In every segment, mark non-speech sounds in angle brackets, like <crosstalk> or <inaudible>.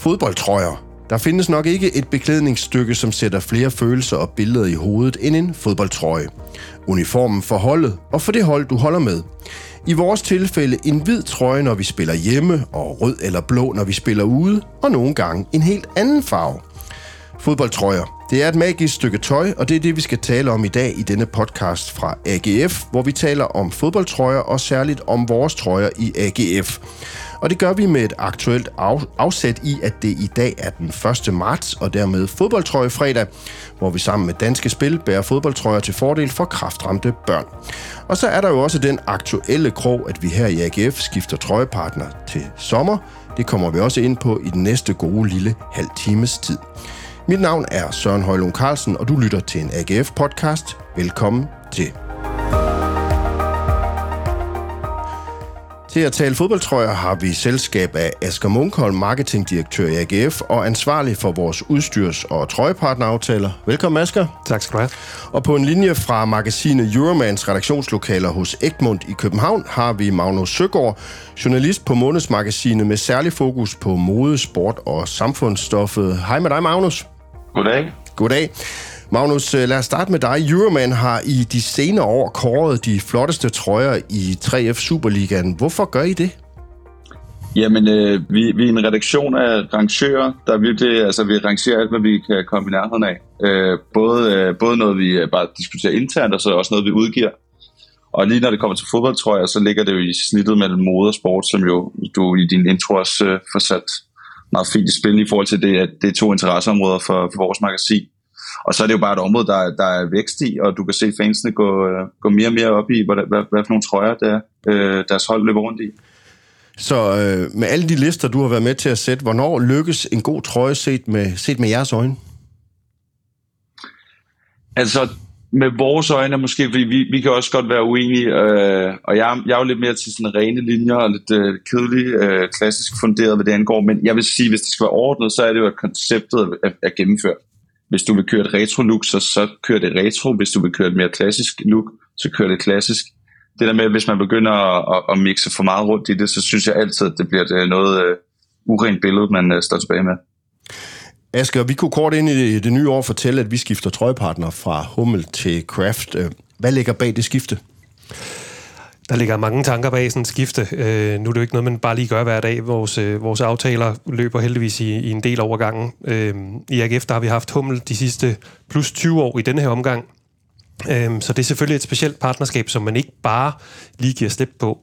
Fodboldtrøjer. Der findes nok ikke et beklædningsstykke, som sætter flere følelser og billeder i hovedet end en fodboldtrøje. Uniformen for holdet og for det hold, du holder med. I vores tilfælde en hvid trøje, når vi spiller hjemme, og rød eller blå, når vi spiller ude, og nogle gange en helt anden farve. Fodboldtrøjer. Det er et magisk stykke tøj, og det er det, vi skal tale om i dag i denne podcast fra AGF, hvor vi taler om fodboldtrøjer og særligt om vores trøjer i AGF. Og det gør vi med et aktuelt af, afsæt i, at det i dag er den 1. marts, og dermed fodboldtrøje fredag, hvor vi sammen med Danske Spil bærer fodboldtrøjer til fordel for kraftramte børn. Og så er der jo også den aktuelle krog, at vi her i AGF skifter trøjepartner til sommer. Det kommer vi også ind på i den næste gode lille halv times tid. Mit navn er Søren Højlund Carlsen, og du lytter til en AGF-podcast. Velkommen til. Til at tale fodboldtrøjer har vi selskab af Asger Munkholm, marketingdirektør i AGF og ansvarlig for vores udstyrs- og trøjepartneraftaler. Velkommen, Asger. Tak skal du have. Og på en linje fra magasinet Euromans redaktionslokaler hos Egmont i København har vi Magnus Søgaard, journalist på Månedsmagasinet med særlig fokus på mode, sport og samfundsstoffet. Hej med dig, Magnus. Goddag. Goddag. Magnus, øh, lad os starte med dig. Euroman har i de senere år kåret de flotteste trøjer i 3F Superligaen. Hvorfor gør I det? Jamen, øh, vi, vi er en redaktion af rangører, der virkelig, altså vi rangerer alt, hvad vi kan komme i nærheden af. Øh, både, øh, både noget, vi øh, bare diskuterer internt, og så også noget, vi udgiver. Og lige når det kommer til fodboldtrøjer, så ligger det jo i snittet mellem mode og sport, som jo du i din intro også øh, får sat meget fint i spil i forhold til det, at det er to interesseområder for, for vores magasin. Og så er det jo bare et område, der, der er vækst i, og du kan se fansene gå, øh, gå mere og mere op i, hvad, hvad, hvad for nogle trøjer der, øh, deres hold løber rundt i. Så øh, med alle de lister, du har været med til at sætte, hvornår lykkes en god trøje set med, set med jeres øjne? Altså, med vores øjne måske, fordi vi, vi kan også godt være uenige, øh, og jeg, jeg er jo lidt mere til sådan rene linjer og lidt øh, kedelig, øh, klassisk funderet, hvad det angår, men jeg vil sige, hvis det skal være ordnet, så er det jo, at konceptet er, er gennemført. Hvis du vil køre et retro-look, så, så kører det retro. Hvis du vil køre et mere klassisk look, så kører det klassisk. Det der med, hvis man begynder at, at, at mixe for meget rundt i det, så synes jeg altid, at det bliver det noget uh, urent billede, man uh, står tilbage med. Asger, vi kunne kort ind i det, nye år fortælle, at vi skifter trøjepartner fra Hummel til Kraft. Hvad ligger bag det skifte? Der ligger mange tanker bag sådan et skifte. Øh, nu er det jo ikke noget, man bare lige gør hver dag. Vores, øh, vores aftaler løber heldigvis i, i en del overgangen. Øh, I AGF der har vi haft Hummel de sidste plus 20 år i denne her omgang. Øh, så det er selvfølgelig et specielt partnerskab, som man ikke bare lige giver slip på.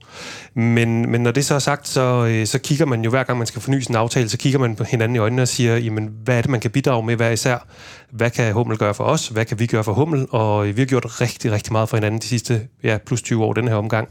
Men, men når det så er sagt, så, øh, så kigger man jo hver gang, man skal forny sin aftale, så kigger man på hinanden i øjnene og siger, jamen, hvad er det, man kan bidrage med hver især? Hvad kan Hummel gøre for os? Hvad kan vi gøre for Hummel? Og vi har gjort rigtig, rigtig meget for hinanden de sidste ja, plus 20 år, den her omgang.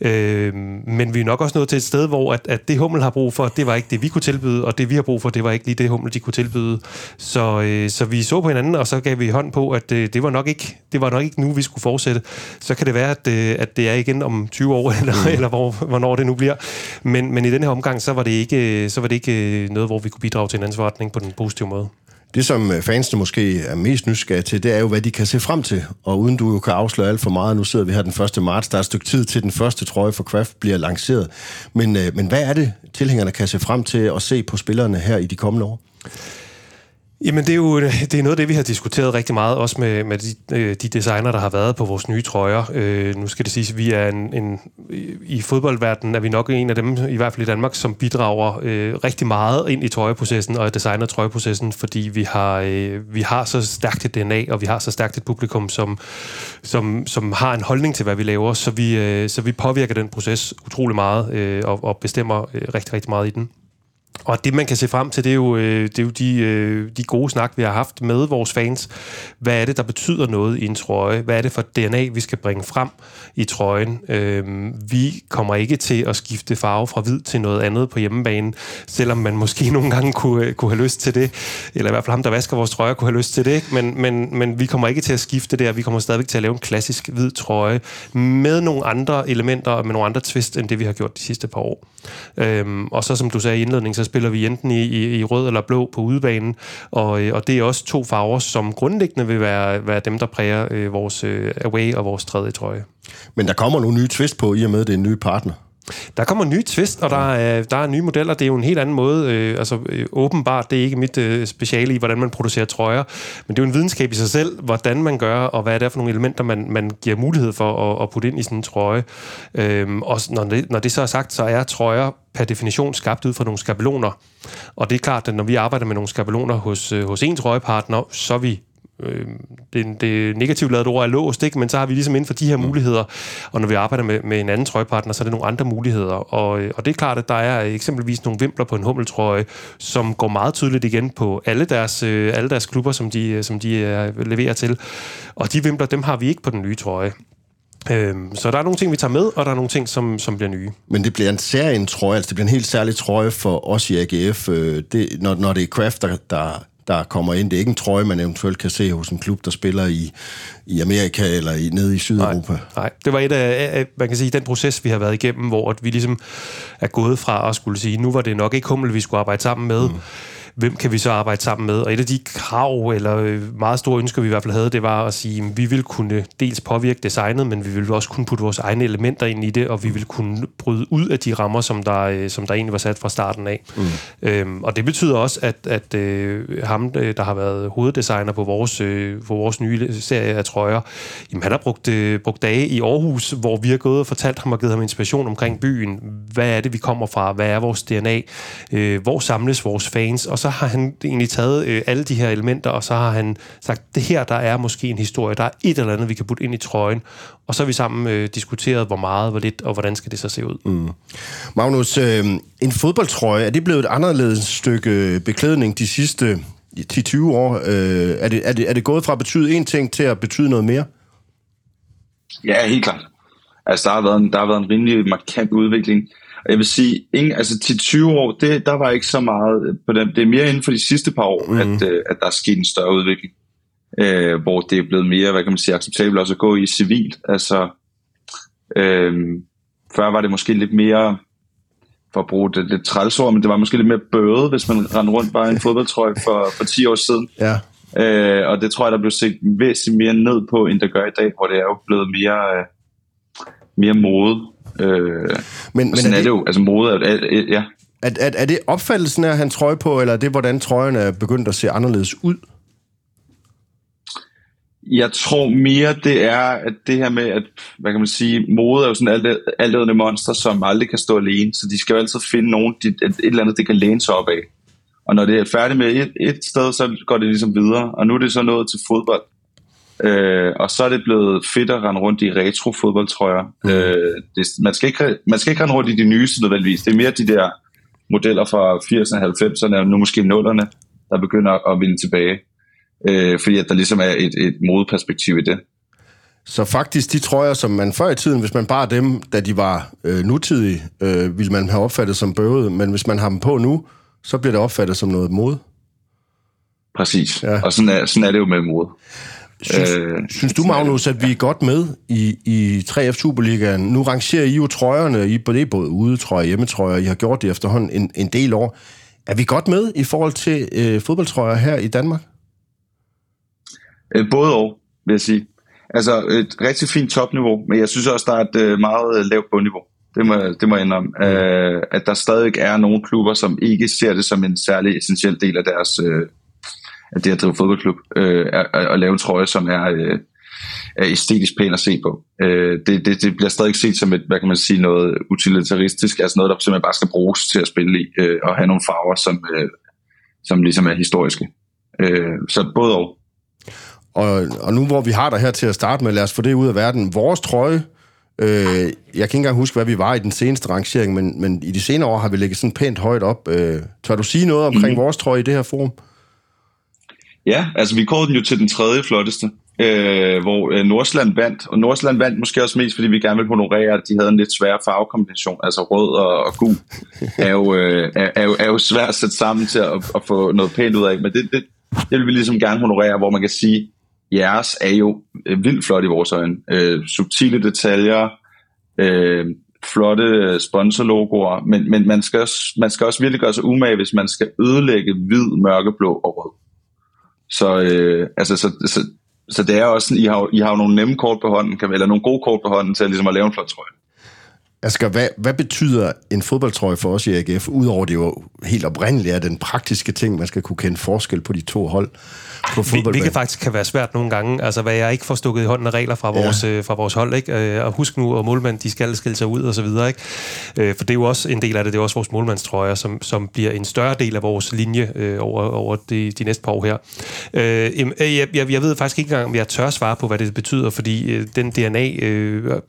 Øh, men vi er nok også nået til et sted, hvor at, at det Hummel har brug for, det var ikke det, vi kunne tilbyde, og det vi har brug for, det var ikke lige det Hummel, de kunne tilbyde. Så, øh, så vi så på hinanden, og så gav vi hånd på, at øh, det var nok ikke, det var nok ikke nu, vi skulle fortsætte. Så kan det være, at, øh, at det er igen om 20 år, <laughs> eller, mm. eller hvor, hvornår det nu bliver. Men, men i den her omgang, så var det ikke, så var det ikke noget, hvor vi kunne bidrage til en anden forretning på den positive måde. Det, som øh, fansene måske er mest nysgerrige til, det er jo, hvad de kan se frem til. Og uden du jo kan afsløre alt for meget, nu sidder vi her den 1. marts, der er et stykke tid til den første trøje for Kraft bliver lanceret. Men, øh, men hvad er det, tilhængerne kan se frem til at se på spillerne her i de kommende år? Jamen, det er jo øh, det er noget af det, vi har diskuteret rigtig meget, også med, med de, øh, de designer, der har været på vores nye trøjer. Øh, nu skal det siges, at vi er en, en, i fodboldverdenen er vi nok en af dem, i hvert fald i Danmark, som bidrager øh, rigtig meget ind i trøjeprocessen og designer trøjeprocessen, fordi vi har, øh, vi har så stærkt et DNA, og vi har så stærkt et publikum, som, som, som har en holdning til, hvad vi laver, så vi, øh, så vi påvirker den proces utrolig meget øh, og, og bestemmer øh, rigtig, rigtig meget i den. Og det, man kan se frem til, det er jo, øh, det er jo de, øh, de gode snak, vi har haft med vores fans. Hvad er det, der betyder noget i en trøje? Hvad er det for DNA, vi skal bringe frem i trøjen? Øhm, vi kommer ikke til at skifte farve fra hvid til noget andet på hjemmebane, selvom man måske nogle gange kunne, øh, kunne have lyst til det. Eller i hvert fald ham, der vasker vores trøjer, kunne have lyst til det. Men, men, men vi kommer ikke til at skifte der. Vi kommer stadigvæk til at lave en klassisk hvid trøje med nogle andre elementer og med nogle andre twist, end det, vi har gjort de sidste par år. Øhm, og så, som du sagde i indledningen, så spiller vi enten i, i, i rød eller blå på udebanen, og, øh, og det er også to farver, som grundlæggende vil være, være dem, der præger øh, vores øh, away og vores tredje trøje. Men der kommer nogle nye twist på, i og med, det er en ny partner. Der kommer nye twist, og der er, der er nye modeller. Det er jo en helt anden måde. Øh, altså, øh, åbenbart, det er ikke mit øh, speciale i, hvordan man producerer trøjer, men det er jo en videnskab i sig selv, hvordan man gør, og hvad er det for nogle elementer, man, man giver mulighed for at, at putte ind i sådan en trøje. Øhm, og når det, når det så er sagt, så er trøjer per definition skabt ud fra nogle skabeloner. Og det er klart, at når vi arbejder med nogle skabeloner hos, øh, hos en trøjepartner, så er vi øh, det, det negativt lavet ord er låst, ikke? men så har vi ligesom inden for de her mm. muligheder, og når vi arbejder med, med en anden trøjepartner, så er det nogle andre muligheder. Og, øh, og det er klart, at der er eksempelvis nogle vimpler på en hummeltrøje, som går meget tydeligt igen på alle deres, øh, alle deres klubber, som de, som de øh, leverer til. Og de vimpler, dem har vi ikke på den nye trøje. Øhm, så der er nogle ting, vi tager med, og der er nogle ting, som, som bliver nye. Men det bliver en særlig trøje, altså det bliver en helt særlig trøje for os i AGF, øh, det, når, når det er Kraft, der, der, der kommer ind. Det er ikke en trøje, man eventuelt kan se hos en klub, der spiller i, i Amerika eller i, nede i Sydeuropa. Nej, nej, det var et af, man kan sige, den proces, vi har været igennem, hvor vi ligesom er gået fra at skulle sige, nu var det nok ikke Hummel, vi skulle arbejde sammen med, mm hvem kan vi så arbejde sammen med? Og et af de krav, eller øh, meget store ønsker, vi i hvert fald havde, det var at sige, at vi vil kunne dels påvirke designet, men vi vil også kunne putte vores egne elementer ind i det, og vi vil kunne bryde ud af de rammer, som der, øh, som der egentlig var sat fra starten af. Mm. Øhm, og det betyder også, at, at øh, ham, øh, der har været hoveddesigner på vores, øh, på vores nye serie af trøjer, jamen, han har brugt, øh, brugt dage i Aarhus, hvor vi har gået og fortalt ham og givet ham inspiration omkring byen. Hvad er det, vi kommer fra? Hvad er vores DNA? Øh, hvor samles vores fans? Og så har han egentlig taget øh, alle de her elementer, og så har han sagt, det her, der er måske en historie, der er et eller andet, vi kan putte ind i trøjen, og så har vi sammen øh, diskuteret, hvor meget, hvor lidt, og hvordan skal det så se ud. Mm. Magnus, øh, en fodboldtrøje, er det blevet et anderledes stykke beklædning de sidste 10-20 år? Øh, er, det, er, det, er det gået fra at betyde en ting til at betyde noget mere? Ja, helt klart. Altså, der har været en, der har været en rimelig markant udvikling. Og jeg vil sige, ingen, altså til 20 år, det, der var ikke så meget på dem. Det er mere inden for de sidste par år, mm. at, øh, at der er sket en større udvikling. Øh, hvor det er blevet mere, hvad kan man sige, acceptabelt også at gå i civilt. Altså, øh, før var det måske lidt mere, for at bruge det lidt trælsord, men det var måske lidt mere bøde, hvis man rendte rundt bare i en <laughs> fodboldtrøje for, for 10 år siden. Ja. Øh, og det tror jeg, der blev set væsentligt mere ned på, end der gør i dag, hvor det er jo blevet mere, øh, mere mode. Øh, men, men sådan er det, er det jo, altså mode er, er, ja. Er, er, er det opfattelsen af en trøje på, eller er det, hvordan trøjen er begyndt at se anderledes ud? Jeg tror mere, det er at det her med, at hvad kan man sige, mode er jo sådan alt, altædende monster, som aldrig kan stå alene, så de skal jo altid finde nogen, de, et, et eller andet, det kan læne sig op af. Og når det er færdigt med et, et sted, så går det ligesom videre, og nu er det så nået til fodbold. Øh, og så er det blevet fedt at rende rundt i retro fodboldtrøjer. Mm. Øh, det, man, skal ikke, man skal ikke rende rundt i de nyeste nødvendigvis. Det er mere de der modeller fra 80'erne og 90'erne, og nu måske 0'erne, der begynder at vinde tilbage. Øh, fordi at der ligesom er et, et modeperspektiv i det. Så faktisk de trøjer, som man før i tiden, hvis man bare dem, da de var øh, nutidige, øh, ville man have opfattet som bøvet, men hvis man har dem på nu, så bliver det opfattet som noget mode. Præcis, ja. og sådan er, sådan er det jo med mode. Synes, øh, synes du, Magnus, at vi er godt med i, i 3F Superligaen? Nu rangerer I jo trøjerne, I på det både udetrøjer og hjemmetrøjer, I har gjort det efterhånden en, en del år. Er vi godt med i forhold til øh, fodboldtrøjer her i Danmark? Øh, både og, vil jeg sige. Altså et rigtig fint topniveau, men jeg synes også, der er et øh, meget lavt bundniveau. Det må, det må jeg indrømme. Mm. Øh, at der stadig er nogle klubber, som ikke ser det som en særlig essentiel del af deres... Øh, at det at drive fodboldklub, øh, at, at lave en trøje, som er, øh, er æstetisk pæn at se på. Øh, det, det, det bliver stadig set som et, hvad kan man sige, noget utilitaristisk, altså noget, der simpelthen bare skal bruges til at spille i, øh, og have nogle farver, som, øh, som ligesom er historiske. Øh, så både og. og. Og nu hvor vi har dig her til at starte med, lad os få det ud af verden. Vores trøje, øh, jeg kan ikke engang huske, hvad vi var i den seneste rangering, men, men i de senere år har vi ligget sådan pænt højt op. Øh, tør du sige noget omkring mm. vores trøje i det her forum? Ja, altså vi kårede den jo til den tredje flotteste, øh, hvor øh, Nordsland vandt. Og Nordsland vandt måske også mest, fordi vi gerne ville honorere, at de havde en lidt svær farvekombination. Altså rød og, og gul er jo, øh, er, er, jo, er jo svært at sætte sammen til at, at få noget pænt ud af. Men det, det, det vil vi ligesom gerne honorere, hvor man kan sige, jeres er jo øh, vildt flot i vores øjne. Øh, subtile detaljer, øh, flotte sponsorlogoer, men, men man, skal også, man skal også virkelig gøre sig umage, hvis man skal ødelægge hvid, mørkeblå og rød. Så, øh, altså, så, så, så det er også sådan, I har, I har jo nogle nemme kort på hånden, kan, eller nogle gode kort på hånden til at, ligesom at lave en flot trøje. Asger, hvad, hvad betyder en fodboldtrøje for os i AGF, udover det jo helt oprindeligt er den praktiske ting, man skal kunne kende forskel på de to hold på fodbold? Hvilket faktisk kan være svært nogle gange, altså hvad jeg ikke får stukket i hånden af regler fra vores, ja. øh, fra vores hold, ikke? Øh, og husk nu, at målmænd, de skal skille sig ud og så videre, ikke? Øh, for det er jo også en del af det, det er også vores målmandstrøjer, som, som bliver en større del af vores linje øh, over, over de, de næste par år her. Øh, jeg, jeg, jeg ved faktisk ikke engang, om jeg tør svare på, hvad det betyder, fordi øh, den DNA øh,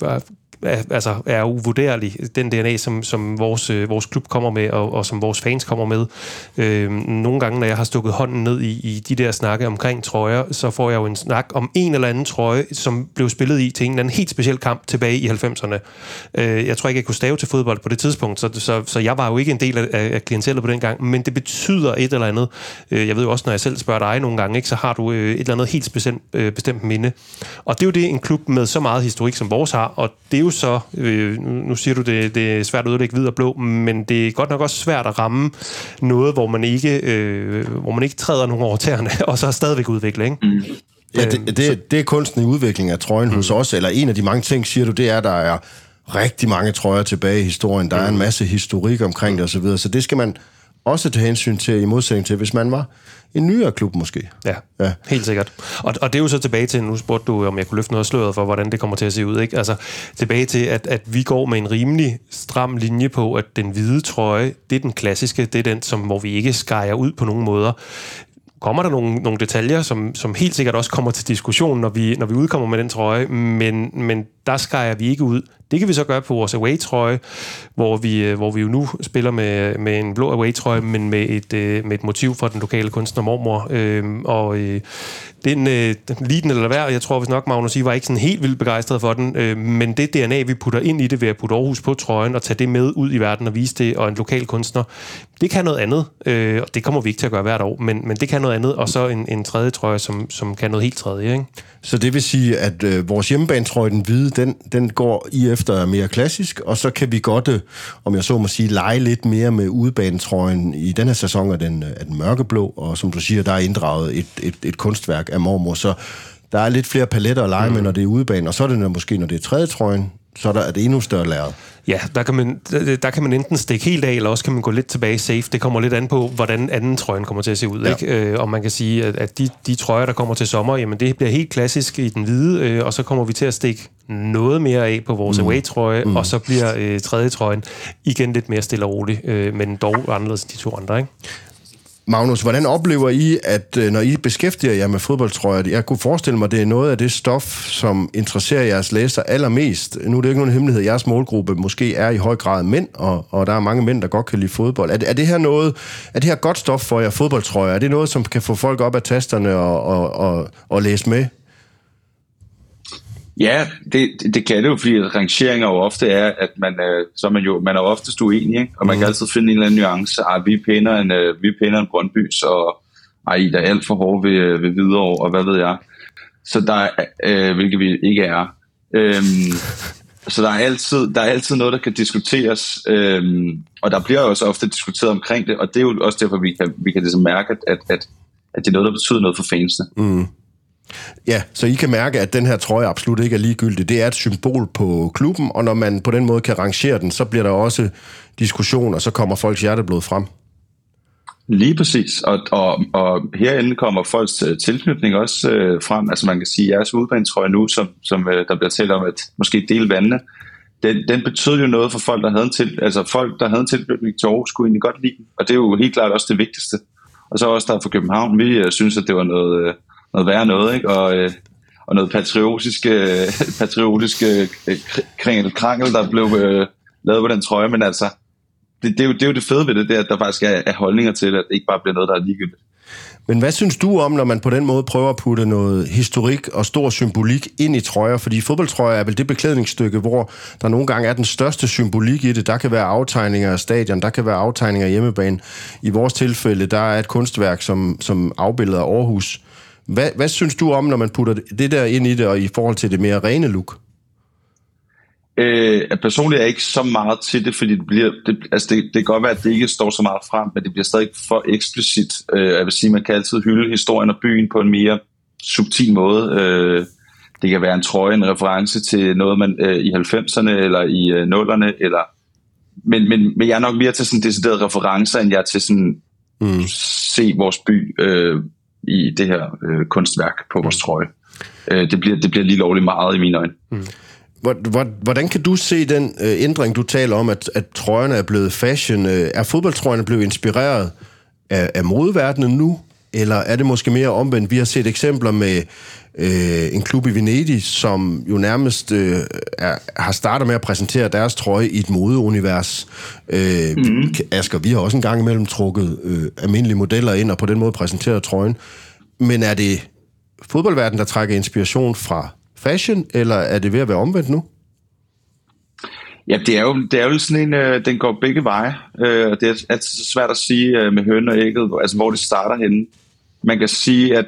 er, altså, er uvurderlig. Den DNA, som, som vores, øh, vores klub kommer med, og, og som vores fans kommer med. Øh, nogle gange, når jeg har stukket hånden ned i, i de der snakke omkring trøjer, så får jeg jo en snak om en eller anden trøje, som blev spillet i til en eller anden helt speciel kamp tilbage i 90'erne. Øh, jeg tror ikke, jeg kunne stave til fodbold på det tidspunkt, så, så, så jeg var jo ikke en del af, af klientellet på den gang, men det betyder et eller andet. Øh, jeg ved jo også, når jeg selv spørger dig nogle gange, ikke, så har du øh, et eller andet helt bestemt, øh, bestemt minde. Og det er jo det, en klub med så meget historik som vores har, og det er jo så, øh, nu siger du, det, det er svært at udlægge hvid og blå, men det er godt nok også svært at ramme noget, hvor man ikke, øh, hvor man ikke træder nogen over tæerne, <laughs> og så stadigvæk udvikle, ikke? Mm. Ja, det, det, det er kunsten i udvikling af trøjen mm. hos os, eller en af de mange ting, siger du, det er, der er rigtig mange trøjer tilbage i historien. Der mm. er en masse historik omkring det osv., så det skal man også tage hensyn til, i modsætning til, hvis man var en nyere klub måske. Ja, ja. helt sikkert. Og, og det er jo så tilbage til, nu spurgte du, om jeg kunne løfte noget sløret for, hvordan det kommer til at se ud. Ikke? Altså tilbage til, at, at vi går med en rimelig stram linje på, at den hvide trøje, det er den klassiske, det er den, som, hvor vi ikke skærer ud på nogen måder kommer der nogle, nogle detaljer, som, som helt sikkert også kommer til diskussion, når vi, når vi udkommer med den trøje, men, men der skærer vi ikke ud. Det kan vi så gøre på vores away-trøje, hvor vi, øh, hvor vi jo nu spiller med, med en blå away-trøje, men med et, øh, med et motiv fra den lokale kunstner mormor. Øh, og øh, den, øh, lige den eller hvad, jeg tror hvis nok, Magnus, I var ikke sådan helt vildt begejstret for den, øh, men det DNA, vi putter ind i det ved at putte Aarhus på trøjen og tage det med ud i verden og vise det, og en lokal kunstner, det kan noget andet, øh, og det kommer vi ikke til at gøre hvert år, men, men det kan noget andet, og så en, en tredje trøje, som, som kan noget helt tredje, ikke? Så det vil sige, at øh, vores hjemmebanetrøje, den hvide, den, den går i efter mere klassisk, og så kan vi godt, øh, om jeg så må sige, lege lidt mere med udebanetrøjen. I den her sæson er den, er den mørkeblå, og som du siger, der er inddraget et, et, et kunstværk af mormor, så der er lidt flere paletter at lege mm. med, når det er udebane, og så er det måske, når det er tredje trøjen, så er der et endnu større lærred. Ja, der kan, man, der kan man enten stikke helt af, eller også kan man gå lidt tilbage safe. Det kommer lidt an på, hvordan anden trøjen kommer til at se ud. Ja. Ikke? Øh, og man kan sige, at, at de, de trøjer, der kommer til sommer, jamen det bliver helt klassisk i den hvide, øh, og så kommer vi til at stikke noget mere af på vores mm. away-trøje, mm. og så bliver øh, tredje trøjen igen lidt mere stille og rolig, øh, men dog anderledes end de to andre. Ikke? Magnus, hvordan oplever I, at øh, når I beskæftiger jer med fodboldtrøjer, jeg kunne forestille mig, at det er noget af det stof, som interesserer jeres læser allermest. Nu er det ikke nogen hemmelighed, jeres målgruppe måske er i høj grad mænd, og, og der er mange mænd, der godt kan lide fodbold. Er, er, det her noget, er det her godt stof for jer fodboldtrøjer? Er det noget, som kan få folk op af tasterne og, og, og, og læse med? Ja, det, det kan det jo, fordi rangeringer jo ofte er, at man, øh, så er man jo man er oftest uenig, ikke? og man mm. kan altid finde en eller anden nuance. Ej, vi er pænere end, øh, vi er pænere end Brøndby, så ej, I er alt for hårde ved, øh, ved Hvidovre, og hvad ved jeg. Så der øh, hvilket vi ikke er. Øhm, så der er, altid, der er altid noget, der kan diskuteres, øhm, og der bliver jo også ofte diskuteret omkring det, og det er jo også derfor, vi kan, vi kan ligesom mærke, at, at, at, at det er noget, der betyder noget for fansene. Mm. Ja, så I kan mærke, at den her trøje absolut ikke er ligegyldig. Det er et symbol på klubben, og når man på den måde kan rangere den, så bliver der også diskussion, og så kommer folks hjerteblod frem. Lige præcis, og, og, og herinde kommer folks øh, tilknytning også øh, frem. Altså man kan sige, at jeres udbanetrøje nu, som, som øh, der bliver talt om, at måske dele vandene, den, den betød jo noget for folk, der havde en, til, altså folk, der havde en tilknytning til Aarhus, skulle egentlig godt lide den. Og det er jo helt klart også det vigtigste. Og så også der fra København, vi øh, synes, at det var noget, øh, noget værre noget, ikke? Og, øh, og noget patriotisk, <laughs> øh, patriotisk øh, kringel, krangel, der blev øh, lavet på den trøje, men altså, det, det, er jo, det er jo det fede ved det, det er, at der faktisk er, er holdninger til, at det ikke bare bliver noget, der er ligegyldigt. Men hvad synes du om, når man på den måde prøver at putte noget historik og stor symbolik ind i trøjer? Fordi fodboldtrøjer er vel det beklædningsstykke, hvor der nogle gange er den største symbolik i det. Der kan være aftegninger af stadion, der kan være aftegninger af hjemmebane. I vores tilfælde, der er et kunstværk, som, som afbilder Aarhus. Hvad, hvad synes du om, når man putter det der ind i det, og i forhold til det mere rene look? Øh, personligt er jeg ikke så meget til det, fordi det, bliver, det, altså det, det kan godt være, at det ikke står så meget frem, men det bliver stadig for eksplicit. Øh, jeg vil sige, man kan altid hylde historien og byen på en mere subtil måde. Øh, det kan være en trøje, en reference til noget man øh, i 90'erne eller i øh, 0'erne, eller men, men, men jeg er nok mere til sådan deciderede referencer, end jeg er til sådan mm. se vores by øh, i det her øh, kunstværk på vores trøje. Øh, det, bliver, det bliver lige lovligt meget i mine øjne. Mm. Hvordan kan du se den øh, ændring, du taler om, at, at trøjerne er blevet fashion? Øh, er fodboldtrøjerne blevet inspireret af, af modeverdenen nu? Eller er det måske mere omvendt? Vi har set eksempler med øh, en klub i Venedig, som jo nærmest øh, er, har startet med at præsentere deres trøje i et modeunivers. Øh, mm. Asger, vi har også en gang imellem trukket øh, almindelige modeller ind og på den måde præsenteret trøjen. Men er det fodboldverdenen, der trækker inspiration fra fashion, eller er det ved at være omvendt nu? Ja, det er jo, det er jo sådan en, øh, den går begge veje. Øh, det er altid svært at sige øh, med høn og ægget, altså hvor det starter henne. Man kan sige, at,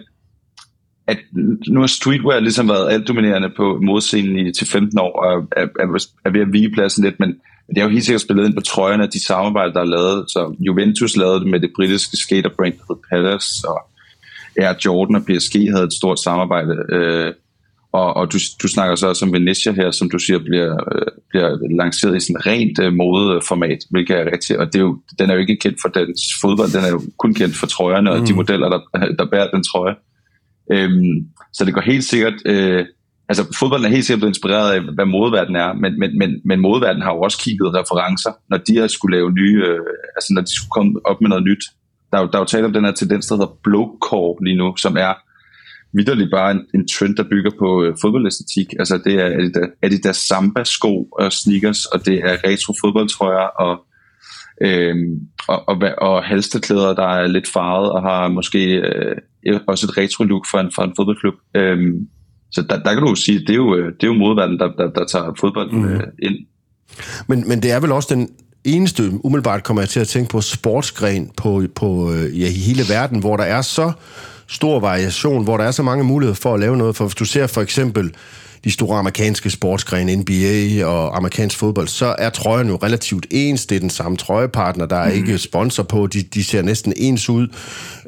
at nu har streetwear ligesom været alt dominerende på modscenen i til 15 år, og er, er, er ved at vige pladsen lidt, men det er jo helt sikkert spillet ind på trøjerne af de samarbejder, der er lavet. Så Juventus lavede det med det britiske skaterbrand, der hed Palace, og Air Jordan og PSG havde et stort samarbejde. Øh, og, og du, du snakker så også om Venetia her, som du siger, bliver, øh, bliver lanceret i sådan rent øh, modeformat, hvilket er rigtigt. Og det er jo, den er jo ikke kendt for dens fodbold, den er jo kun kendt for trøjerne og mm. de modeller, der, der bærer den trøje. Øhm, så det går helt sikkert... Øh, altså fodbolden er helt sikkert blevet inspireret af, hvad modeverdenen er, men, men, men, men modeverdenen har jo også kigget referencer, når de har skulle lave nye, øh, altså når de skulle komme op med noget nyt. Der er jo, der er jo tale om den her tendens, der hedder blowcore lige nu, som er vidderligt bare en, en trend, der bygger på øh, fodboldæstetik. Altså det er Adidas, Adidas Samba-sko og sneakers, og det er retro fodboldtrøjer og, øh, og, og, og halsterklæder, der er lidt farvet og har måske øh, også et retro-look for en, for en fodboldklub. Øh, så der, der kan du jo sige, det er jo, øh, det er jo modverdenen, der, der, der tager fodbold mm. øh, ind. Men, men det er vel også den eneste, umiddelbart kommer jeg til at tænke på, sportsgren på, på, øh, ja, i hele verden, hvor der er så stor variation, hvor der er så mange muligheder for at lave noget. For hvis du ser for eksempel de store amerikanske sportsgrene, NBA og amerikansk fodbold, så er trøjen jo relativt ens. Det er den samme trøjepartner, der er mm. ikke sponsor på. De, de ser næsten ens ud.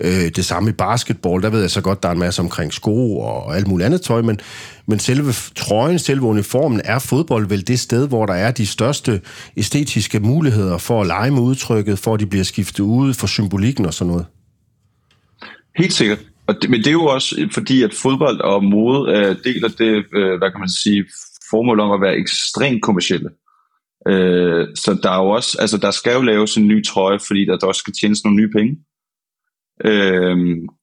Øh, det samme i basketball, der ved jeg så godt, der er en masse omkring sko og alt muligt andet tøj, men, men selve trøjen, selve uniformen, er fodbold vel det sted, hvor der er de største æstetiske muligheder for at lege med udtrykket, for at de bliver skiftet ud, for symbolikken og sådan noget. Helt sikkert. Og det, men det er jo også fordi, at fodbold og mode øh, deler det, øh, hvad kan man sige, formål om at være ekstremt kommersielle. Øh, så der er jo også, altså der skal jo laves en ny trøje, fordi der, der også skal tjenes nogle nye penge. Øh,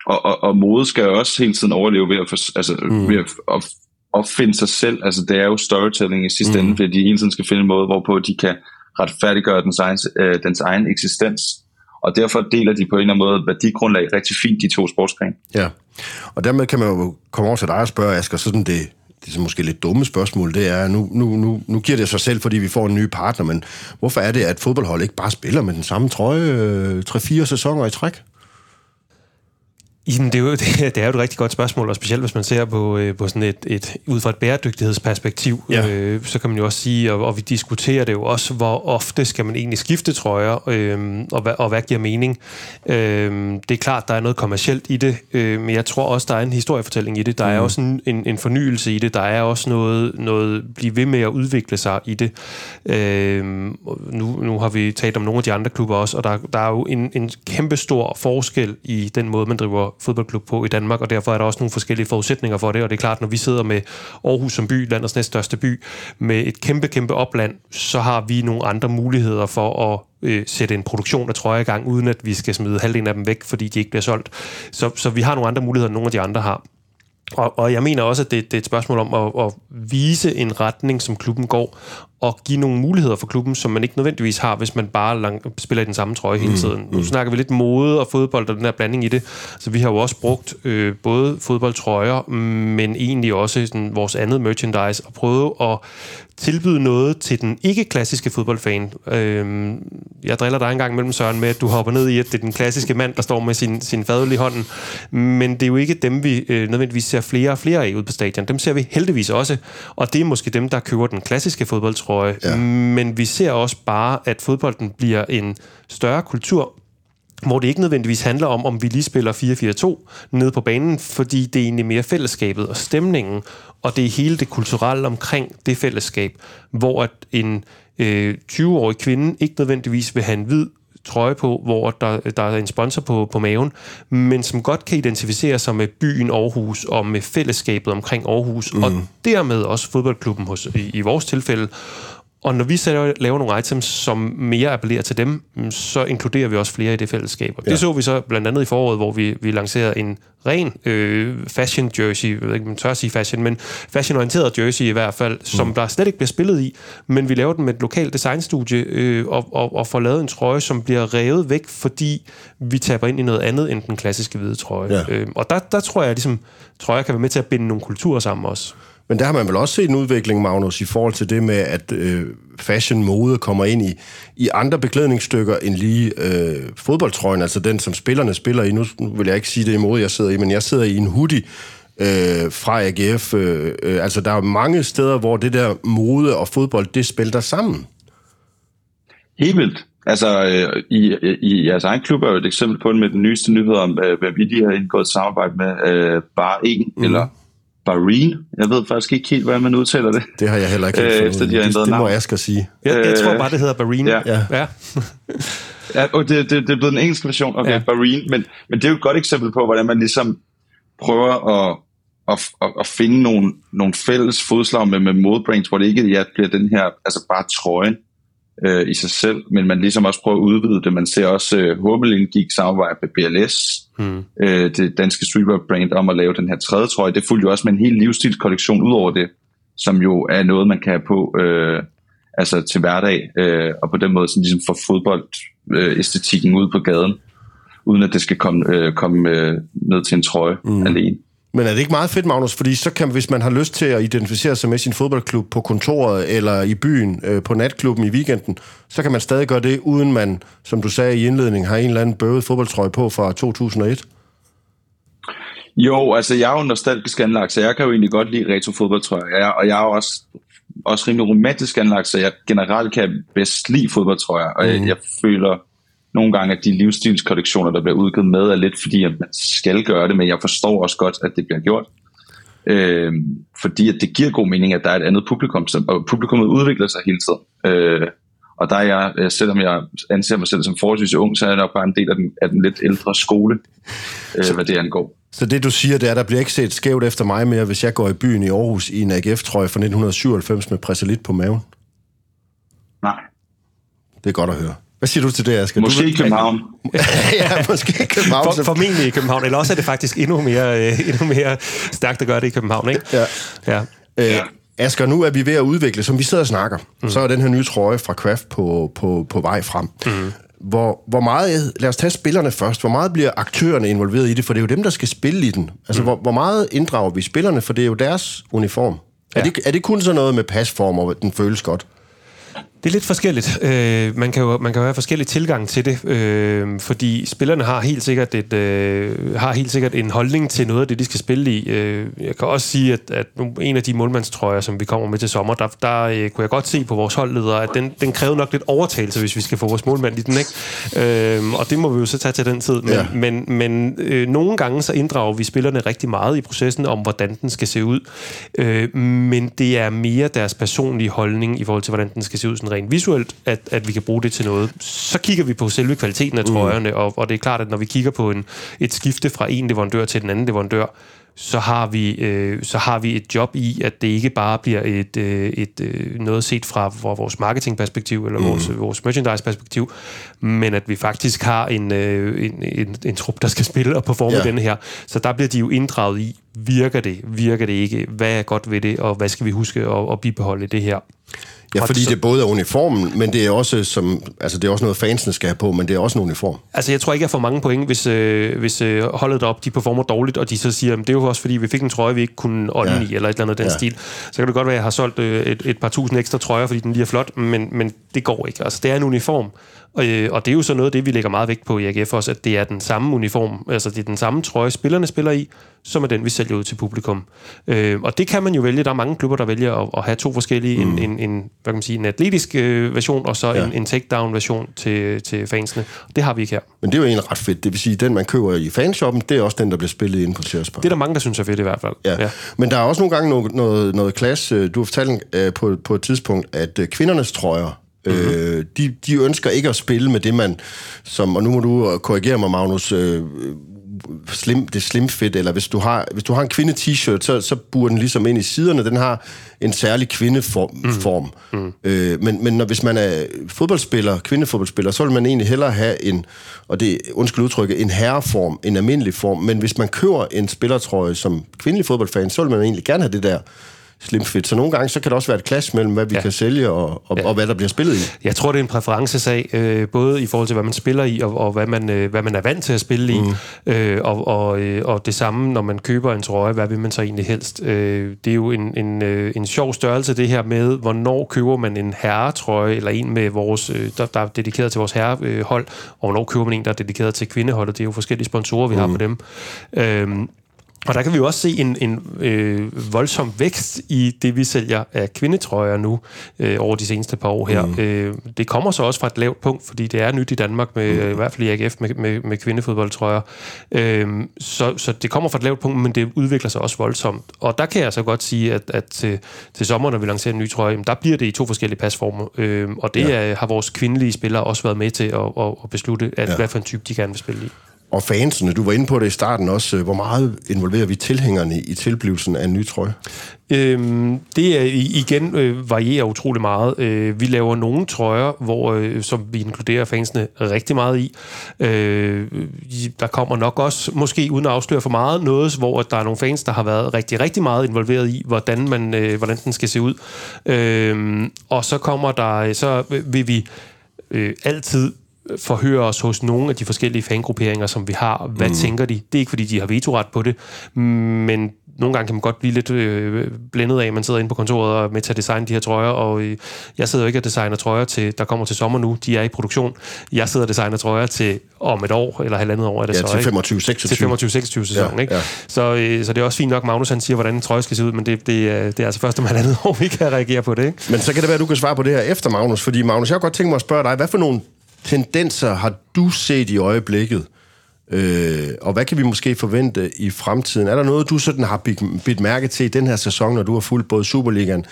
og, og, og mode skal jo også hele tiden overleve ved at, for, altså, mm. ved at, at opfinde sig selv. Altså det er jo storytelling i sidste mm. ende, fordi de hele tiden skal finde en måde, hvorpå de kan retfærdiggøre dens egen, øh, dens egen eksistens. Og derfor deler de på en eller anden måde værdigrundlag rigtig fint, de to sportsgrene. Ja, og dermed kan man jo komme over til dig og spørge, Asger, sådan det, det er måske lidt dumme spørgsmål, det er, nu, nu, nu, nu giver det sig selv, fordi vi får en ny partner, men hvorfor er det, at fodboldhold ikke bare spiller med den samme trøje øh, 3-4 sæsoner i træk? Jamen, det, er jo, <laughs> det, det er jo et rigtig godt spørgsmål, og specielt hvis man ser på, øh, på sådan et, et, ud fra et bæredygtighedsperspektiv, ja. øh, så kan man jo også sige, og, og vi diskuterer det jo også, hvor ofte skal man egentlig skifte trøjer, øh, og, hvad, og hvad giver mening. Øh, det er klart, der er noget kommercielt i det, øh, men jeg tror også, der er en historiefortælling i det. Der er mm. også en, en, en fornyelse i det. Der er også noget, noget blive ved med at udvikle sig i det. Øh, nu, nu har vi talt om nogle af de andre klubber også, og der, der er jo en, en kæmpe stor forskel i den måde, man driver fodboldklub på i Danmark, og derfor er der også nogle forskellige forudsætninger for det, og det er klart, når vi sidder med Aarhus som by, landets næststørste by, med et kæmpe, kæmpe opland, så har vi nogle andre muligheder for at øh, sætte en produktion af trøjer i gang, uden at vi skal smide halvdelen af dem væk, fordi de ikke bliver solgt. Så, så vi har nogle andre muligheder, end nogle af de andre har. Og, og jeg mener også, at det, det er et spørgsmål om at, at vise en retning, som klubben går, og give nogle muligheder for klubben, som man ikke nødvendigvis har, hvis man bare lang, spiller i den samme trøje hele mm, tiden. Mm, mm. Nu snakker vi lidt mode og fodbold og den der blanding i det. Så vi har jo også brugt øh, både fodboldtrøjer, men egentlig også sådan, vores andet merchandise, og prøvet at tilbyde noget til den ikke-klassiske fodboldfan. Øhm, jeg driller dig engang mellem Søren med, at du hopper ned i, at det er den klassiske mand, der står med sin, sin fadøl i hånden. Men det er jo ikke dem, vi øh, nødvendigvis ser flere og flere af ude på stadion. Dem ser vi heldigvis også. Og det er måske dem, der køber den klassiske fodboldtrøje. Ja. Men vi ser også bare, at fodbolden bliver en større kultur, hvor det ikke nødvendigvis handler om, om vi lige spiller 4-4-2 nede på banen, fordi det er egentlig mere fællesskabet og stemningen, og det er hele det kulturelle omkring det fællesskab, hvor at en øh, 20-årig kvinde ikke nødvendigvis vil have en hvid trøje på, hvor der, der er en sponsor på, på maven, men som godt kan identificere sig med byen Aarhus og med fællesskabet omkring Aarhus, mm. og dermed også fodboldklubben hos, i, i vores tilfælde. Og når vi så laver nogle items, som mere appellerer til dem, mm, så inkluderer vi også flere i det fællesskab. Ja. det så vi så blandt andet i foråret, hvor vi, vi lancerede en ren øh, fashion jersey, jeg ved ikke, man tør at sige fashion, men fashionorienteret jersey i hvert fald, som mm. der slet ikke bliver spillet i, men vi laver den med et lokalt designstudie øh, og, og, og får lavet en trøje, som bliver revet væk, fordi vi taber ind i noget andet end den klassiske hvide trøje. Ja. Øh, og der, der tror jeg, ligesom, tror jeg kan være med til at binde nogle kulturer sammen også. Men der har man vel også set en udvikling, Magnus, i forhold til det med, at øh, fashion-mode kommer ind i, i andre beklædningsstykker end lige øh, fodboldtrøjen, altså den, som spillerne spiller i. Nu vil jeg ikke sige det imod, jeg sidder i, men jeg sidder i en hoodie øh, fra AGF. Øh, øh, altså, der er mange steder, hvor det der mode og fodbold, det spiller sammen. Helt vildt. Altså, øh, i, i jeres egen klub er jo et eksempel på det med den nyeste nyhed om, øh, hvad vi lige har indgået samarbejde med øh, Bare En, mm. eller Bahrain. Jeg ved faktisk ikke helt, hvordan man udtaler det. Det har jeg heller ikke helt øh, efter de har det, det må Asger sige. Jeg, jeg tror bare, det hedder Bahrain. Ja. ja. ja. ja og det, det, det er blevet en engelsk version, okay, ja. Bahrain. Men, men det er jo et godt eksempel på, hvordan man ligesom prøver at, at, at, at finde nogle, nogle fælles fodslag med, med modebrands, hvor det ikke ja, bliver den her, altså bare trøjen øh, i sig selv, men man ligesom også prøver at udvide det. Man ser også, øh, Hummel gik samarbejde med BLS, mm. øh, det danske streetwear brand, om at lave den her tredje trøje. Det fulgte jo også med en hel livsstilskollektion ud over det, som jo er noget, man kan have på øh, altså til hverdag, øh, og på den måde sådan ligesom få fodboldæstetikken øh, ud på gaden, uden at det skal komme, øh, komme øh, ned til en trøje mm. alene. Men er det ikke meget fedt, Magnus? Fordi så kan, hvis man har lyst til at identificere sig med sin fodboldklub på kontoret eller i byen øh, på natklubben i weekenden, så kan man stadig gøre det, uden man, som du sagde i indledningen, har en eller anden bøvet fodboldtrøje på fra 2001? Jo, altså jeg er jo nostalgisk anlagt, så jeg kan jo egentlig godt lide retro fodboldtrøjer. og jeg er også, også rimelig romantisk anlagt, så jeg generelt kan bedst lide fodboldtrøjer. Og mm. jeg, jeg føler nogle gange, at de livsstilskollektioner, der bliver udgivet med, er lidt fordi, at man skal gøre det, men jeg forstår også godt, at det bliver gjort. Øh, fordi at det giver god mening, at der er et andet publikum, og publikummet udvikler sig hele tiden. Øh, og der er jeg, øh, selvom jeg anser mig selv som forholdsvis ung, så er jeg nok bare en del af den, af den lidt ældre skole, øh, hvad det angår. Så det du siger, det er, at der bliver ikke set skævt efter mig mere, hvis jeg går i byen i Aarhus i en AGF-trøje fra 1997 med præsalit på maven? Nej. Det er godt at høre. Hvad siger du til det, Asger? Måske i København. <laughs> ja, måske i København. For, formentlig i København, eller også er det faktisk endnu mere, øh, endnu mere stærkt at gøre det i København, ikke? Ja. ja. Øh, ja. Asger, nu er vi ved at udvikle, som vi sidder og snakker, mm. så er den her nye trøje fra Kraft på, på, på vej frem. Mm. Hvor, hvor meget, lad os tage spillerne først, hvor meget bliver aktørerne involveret i det, for det er jo dem, der skal spille i den. Altså, mm. hvor, hvor meget inddrager vi spillerne, for det er jo deres uniform. Ja. Er, det, er det kun sådan noget med pasform, og den føles godt? Det er lidt forskelligt. Øh, man, kan jo, man kan jo have forskellige tilgang til det, øh, fordi spillerne har helt, sikkert et, øh, har helt sikkert en holdning til noget af det, de skal spille i. Øh, jeg kan også sige, at, at en af de målmandstrøjer, som vi kommer med til sommer, der, der øh, kunne jeg godt se på vores holdledere, at den, den krævede nok lidt overtagelse, hvis vi skal få vores målmand i den. Ikke? Øh, og det må vi jo så tage til den tid. Men, ja. men, men øh, nogle gange så inddrager vi spillerne rigtig meget i processen om, hvordan den skal se ud. Øh, men det er mere deres personlige holdning i forhold til, hvordan den skal se ud sådan rent visuelt, at, at vi kan bruge det til noget. Så kigger vi på selve kvaliteten af mm. trøjerne, mm. og, og det er klart, at når vi kigger på en, et skifte fra en leverandør til den anden leverandør, så har vi øh, så har vi et job i at det ikke bare bliver et øh, et øh, noget set fra, fra vores marketingperspektiv eller mm. vores vores merchandise perspektiv, men at vi faktisk har en øh, en, en, en trup der skal spille og performe yeah. den her. Så der bliver de jo inddraget i virker det, virker det ikke, hvad er godt ved det og hvad skal vi huske at, at bibeholde det her. Ja, fordi det både er uniformen, men det er også som, altså det er også noget fansene skal have på, men det er også en uniform. Altså jeg tror ikke, jeg får mange point, hvis, øh, hvis øh, holdet op, de performer dårligt, og de så siger, det er jo også fordi, vi fik en trøje, vi ikke kunne ånde ja. i, eller et eller andet den ja. stil. Så kan det godt være, at jeg har solgt øh, et, et par tusind ekstra trøjer, fordi den lige er flot, men, men det går ikke. Altså det er en uniform, og, øh, og det er jo så noget af det, vi lægger meget vægt på i AGF også, at det er den samme uniform, altså det er den samme trøje, spillerne spiller i, som er den, vi sælger ud til publikum. Øh, og det kan man jo vælge. Der er mange klubber, der vælger at, at have to forskellige. Mm. En, en, en hvad kan man sige, en atletisk øh, version, og så ja. en, en takedown-version til, til fansene. Det har vi ikke her. Men det er jo egentlig ret fedt. Det vil sige, den man køber i fanshoppen, det er også den, der bliver spillet inde på Sears Det er der mange, der synes er fedt i hvert fald. Ja. ja. Men der er også nogle gange noget, noget, noget klasse. Du har fortalt øh, på, på et tidspunkt, at øh, kvindernes trøjer, Mm-hmm. Øh, de, de ønsker ikke at spille med det, man, som, og nu må du korrigere mig, Magnus, øh, slim, det slim fit, eller hvis du har, hvis du har en kvinde t-shirt, så, så burer den ligesom ind i siderne. Den har en særlig kvindeform. Mm. Form. Mm. Øh, men, men når, hvis man er fodboldspiller, kvindefodboldspiller, så vil man egentlig hellere have en, og det undskyld udtrykket, en herreform, en almindelig form. Men hvis man køber en spillertrøje som kvindelig fodboldfan, så vil man egentlig gerne have det der slim fit. Så nogle gange så kan det også være et clash mellem, hvad vi ja. kan sælge og, og, ja. og hvad der bliver spillet i. Jeg tror, det er en præferencesag, øh, både i forhold til, hvad man spiller i, og, og hvad, man, øh, hvad man er vant til at spille i. Mm. Øh, og, og, øh, og det samme, når man køber en trøje, hvad vil man så egentlig helst? Øh, det er jo en, en, øh, en sjov størrelse, det her med, hvornår køber man en herretrøje, eller en med vores, øh, der, der er dedikeret til vores herrehold, og hvornår køber man en, der er dedikeret til kvindeholdet. Det er jo forskellige sponsorer, vi mm. har på dem. Øh, og der kan vi jo også se en, en øh, voldsom vækst i det, vi sælger af kvindetrøjer nu øh, over de seneste par år her. Mm. Øh, det kommer så også fra et lavt punkt, fordi det er nyt i Danmark, med, mm. i hvert fald i AGF, med, med, med kvindefodboldtrøjer. Øh, så, så det kommer fra et lavt punkt, men det udvikler sig også voldsomt. Og der kan jeg så godt sige, at, at til, til sommer, når vi lancerer en ny trøje, der bliver det i to forskellige pasformer. Øh, og det ja. er, har vores kvindelige spillere også været med til at, at, at beslutte, at, ja. hvad for en type de gerne vil spille i og fansene. Du var inde på det i starten også. Øh, hvor meget involverer vi tilhængerne i tilblivelsen af en ny trøje? Øhm, det er igen øh, varierer utrolig meget. Øh, vi laver nogle trøjer, hvor, øh, som vi inkluderer fansene rigtig meget i. Øh, der kommer nok også, måske uden at afsløre for meget, noget, hvor der er nogle fans, der har været rigtig, rigtig meget involveret i, hvordan, man, øh, hvordan den skal se ud. Øh, og så kommer der, så vil vi øh, altid forhøre os hos nogle af de forskellige fangrupperinger, som vi har. Hvad mm. tænker de? Det er ikke, fordi de har vetoret på det, men nogle gange kan man godt blive lidt øh, blændet af, at man sidder inde på kontoret og er med til at designe de her trøjer, og øh, jeg sidder jo ikke og designer trøjer, til, der kommer til sommer nu. De er i produktion. Jeg sidder og designer trøjer til om et år, eller halvandet år er det ja, så, til 25-26. Til 25-26 sæson, ja, ikke? Ja. Så, øh, så det er også fint nok, Magnus han siger, hvordan en trøje skal se ud, men det, det, det er altså først om halvandet <laughs> år, vi kan reagere på det, ikke? Men så kan det være, at du kan svare på det her efter, Magnus, fordi Magnus, jeg har godt tænkt mig at spørge dig, hvad for nogle tendenser har du set i øjeblikket? Øh, og hvad kan vi måske forvente i fremtiden? Er der noget, du sådan har bidt mærke til i den her sæson, når du har fulgt både Superligaen,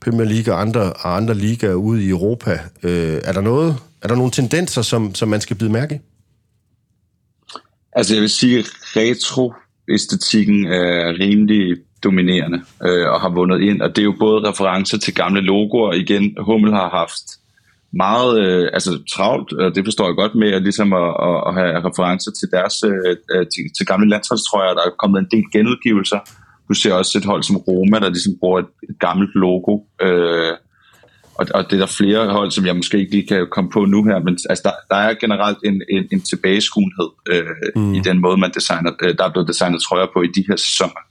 Premier League og andre, og andre ligaer ude i Europa? Øh, er der noget, er der nogle tendenser, som, som man skal bide mærke i? Altså jeg vil sige, retro-æstetikken er rimelig dominerende øh, og har vundet ind, og det er jo både referencer til gamle logoer. Igen, Hummel har haft meget øh, altså, travlt, og det forstår jeg godt med, at, ligesom at, at, at have referencer til deres øh, øh, til, til gamle landsholdstrøjer. Der er kommet en del genudgivelser. Du ser også et hold som Roma, der ligesom bruger et, et gammelt logo. Øh, og, og det er der flere hold, som jeg måske ikke lige kan komme på nu her, men altså, der, der er generelt en, en, en tilbageskuenhed øh, mm. i den måde, man designer, øh, der er blevet designet trøjer på i de her sæsoner.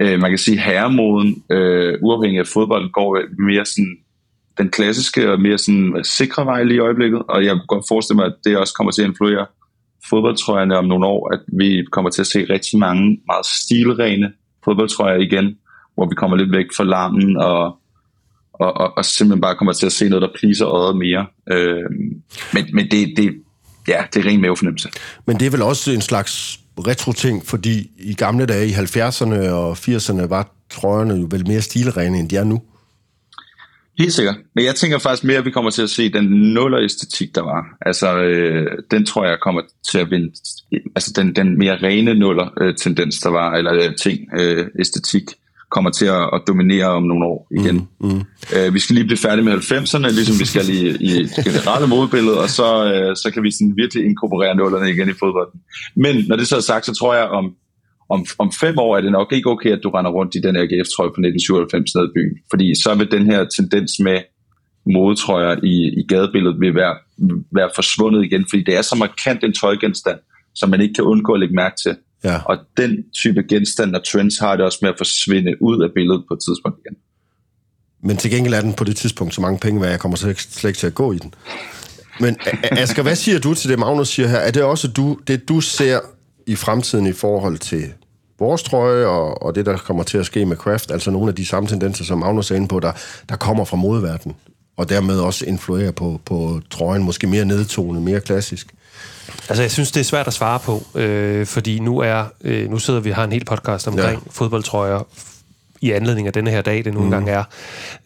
Øh, man kan sige, at herremoden, øh, uafhængig af fodbold, går mere sådan den klassiske og mere sådan øh, sikre vej lige i øjeblikket, og jeg kan godt forestille mig, at det også kommer til at influere fodboldtrøjerne om nogle år, at vi kommer til at se rigtig mange meget stilrene fodboldtrøjer igen, hvor vi kommer lidt væk fra larmen og, og, og, og simpelthen bare kommer til at se noget, der pleaser øjet mere. Øh, men men det, det, ja, det er ren mavefornemmelse. Men det er vel også en slags retro-ting, fordi i gamle dage i 70'erne og 80'erne var trøjerne jo vel mere stilrene, end de er nu. Helt sikkert. Men jeg tænker faktisk mere, at vi kommer til at se den nuller-æstetik, der var. Altså, øh, den tror jeg kommer til at vinde. Altså, den, den mere rene nuller-tendens, der var, eller øh, ting, øh, æstetik, kommer til at, at dominere om nogle år igen. Mm, mm. Øh, vi skal lige blive færdige med 90'erne, ligesom vi skal i, i det generelle modbillede, og så, øh, så kan vi sådan virkelig inkorporere nullerne igen i fodbolden. Men når det så er sagt, så tror jeg om om, om fem år er det nok ikke okay, at du render rundt i den AGF-trøje fra 1997 ned i byen. Fordi så vil den her tendens med modetrøjer i, i gadebilledet vil være, være forsvundet igen, fordi det er så markant en tøjgenstand, som man ikke kan undgå at lægge mærke til. Ja. Og den type genstand og trends har det også med at forsvinde ud af billedet på et tidspunkt igen. Men til gengæld er den på det tidspunkt så mange penge, hvad jeg kommer slet ikke til at gå i den. Men Asger, hvad siger du til det, Magnus siger her? Er det også du, det, du ser i fremtiden i forhold til vores trøje og, og det, der kommer til at ske med Craft, altså nogle af de samme tendenser, som Magnus er inde på, der, der kommer fra modeverdenen, og dermed også influerer på, på trøjen, måske mere nedtonet, mere klassisk? Altså, jeg synes, det er svært at svare på, øh, fordi nu er øh, nu sidder vi har en hel podcast omkring ja. fodboldtrøjer i anledning af denne her dag, det nu engang mm. er.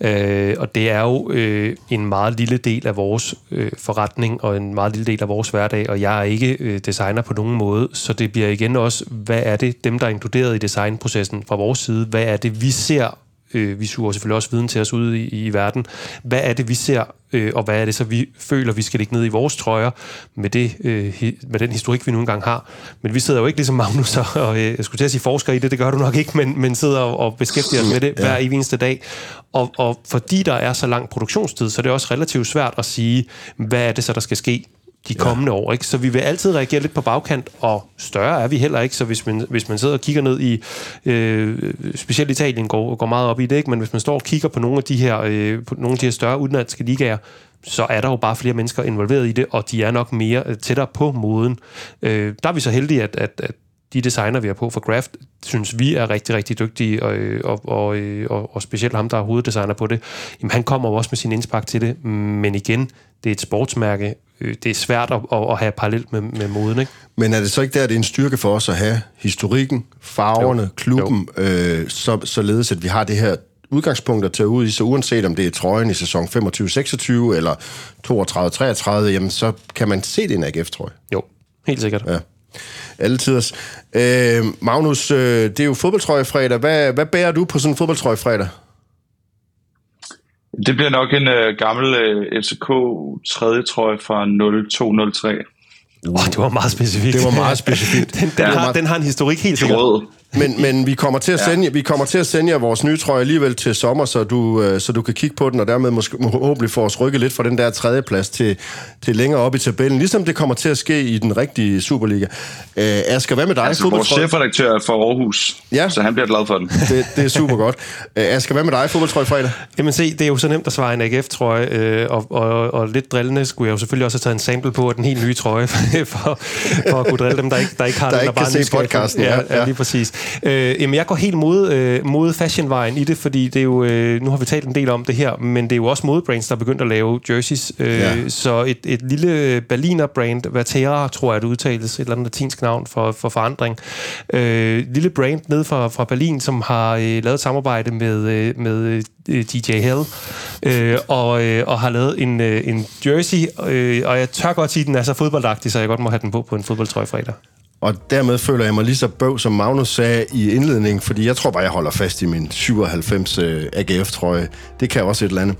Øh, og det er jo øh, en meget lille del af vores øh, forretning, og en meget lille del af vores hverdag, og jeg er ikke øh, designer på nogen måde, så det bliver igen også, hvad er det, dem der er inkluderet i designprocessen fra vores side, hvad er det, vi ser øh, vi suger selvfølgelig også viden til os ude i, i verden. Hvad er det, vi ser, øh, og hvad er det så, vi føler, vi skal lægge ned i vores trøjer med, det, øh, med den historik, vi nu engang har. Men vi sidder jo ikke ligesom Magnus og, og øh, jeg skulle til at sige forsker i det, det gør du nok ikke, men, men sidder og, og beskæftiger os med det ja. hver eneste dag. Og, og fordi der er så lang produktionstid, så er det også relativt svært at sige, hvad er det så, der skal ske de kommende ja. år. Ikke? Så vi vil altid reagere lidt på bagkant, og større er vi heller ikke. Så hvis man, hvis man sidder og kigger ned i, øh, specielt Italien går, går meget op i det, ikke? men hvis man står og kigger på nogle af de her, øh, på nogle af de her større udenlandske ligaer, så er der jo bare flere mennesker involveret i det, og de er nok mere øh, tættere på moden. Øh, der er vi så heldige, at, at, at de designer, vi har på for Graft, synes vi er rigtig, rigtig dygtige, og, og, og, og, og specielt ham, der er hoveddesigner på det, jamen han kommer jo også med sin indspark til det, men igen, det er et sportsmærke, øh, det er svært at, at have parallelt med, med moden, ikke? Men er det så ikke der, det er en styrke for os at have historikken, farverne, jo. klubben, jo. Øh, så, således at vi har det her udgangspunkt at tage ud i, så uanset om det er trøjen i sæson 25-26 eller 32-33, jamen så kan man se det i en AGF-trøje. Jo, helt sikkert. Ja. Altid. Øh, Magnus, øh, det er jo fodboldtrøje fredag. Hvad, hvad bærer du på sådan en fodboldtrøje fredag? Det bliver nok en øh, gammel øh, FCK tredje trøje fra 0203. Oh, det var meget specifikt. Det var meget specifikt. <laughs> den, den, ja. har, den har en historik helt sikkert. Men, men vi, kommer til at sende, ja. vi kommer til at sende jer vores nye trøje alligevel til sommer, så du, øh, så du kan kigge på den, og dermed måske, forhåbentlig få os rykket lidt fra den der tredje plads til, til længere op i tabellen, ligesom det kommer til at ske i den rigtige Superliga. Øh, Asger, hvad med dig? Altså, vores chefredaktør for Aarhus, ja. så han bliver glad for den. <laughs> Det, det er super godt. Øh, Asger, hvad med dig? Fodboldtrøje fredag? Jamen se, det er jo så nemt at svare en AGF-trøje, øh, og, og, og lidt drillende skulle jeg jo selvfølgelig også have taget en sample på den helt nye trøje, <laughs> for, for at kunne drille dem, der ikke, der ikke har der den, der bare kan se podcasten. Ja, ja, ja, lige præcis. Øh, jamen, jeg går helt mod, øh, mod fashionvejen i det, fordi det er jo, øh, nu har vi talt en del om det her, men det er jo også modebrands, der er begyndt at lave jerseys. Øh, ja. Så et, et lille Berliner brand, Vatera, tror jeg, det udtales, et eller andet latinsk navn for, for forandring. Øh, lille brand ned fra, fra Berlin, som har øh, lavet et samarbejde med, øh, med øh, DJ Hell, øh, og, øh, og har lavet en, øh, en jersey, øh, og jeg tør godt sige, at den er så fodboldagtig, så jeg godt må have den på på en fodboldtrøje fredag. Og dermed føler jeg mig lige så bøv, som Magnus sagde i indledningen, fordi jeg tror bare, jeg holder fast i min 97 uh, AGF-trøje. Det kan også et eller andet.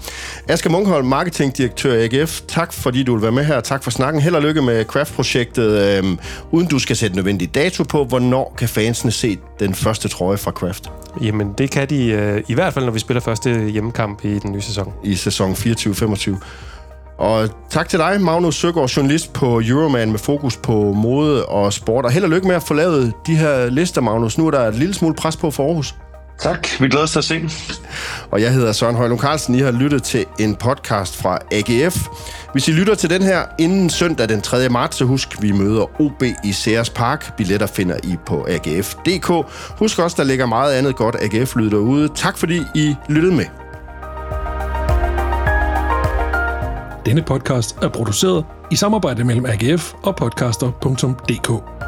Asger Munkholm, marketingdirektør i AGF. Tak fordi du vil være med her. Tak for snakken. Held og lykke med Craft-projektet. Øhm, uden du skal sætte nødvendig dato på, hvornår kan fansene se den første trøje fra Craft? Jamen, det kan de øh, i hvert fald, når vi spiller første hjemmekamp i den nye sæson. I sæson 24-25. Og tak til dig, Magnus Søgaard, journalist på Euroman med fokus på mode og sport. Og held og lykke med at få lavet de her lister, Magnus. Nu er der et lille smule pres på for Aarhus. Tak, vi glæder os til at se. Og jeg hedder Søren Højlund Carlsen. I har lyttet til en podcast fra AGF. Hvis I lytter til den her inden søndag den 3. marts, så husk, vi møder OB i Sears Park. Billetter finder I på AGF.dk. Husk også, der ligger meget andet godt AGF-lyd derude. Tak fordi I lyttede med. Denne podcast er produceret i samarbejde mellem AGF og podcaster.dk.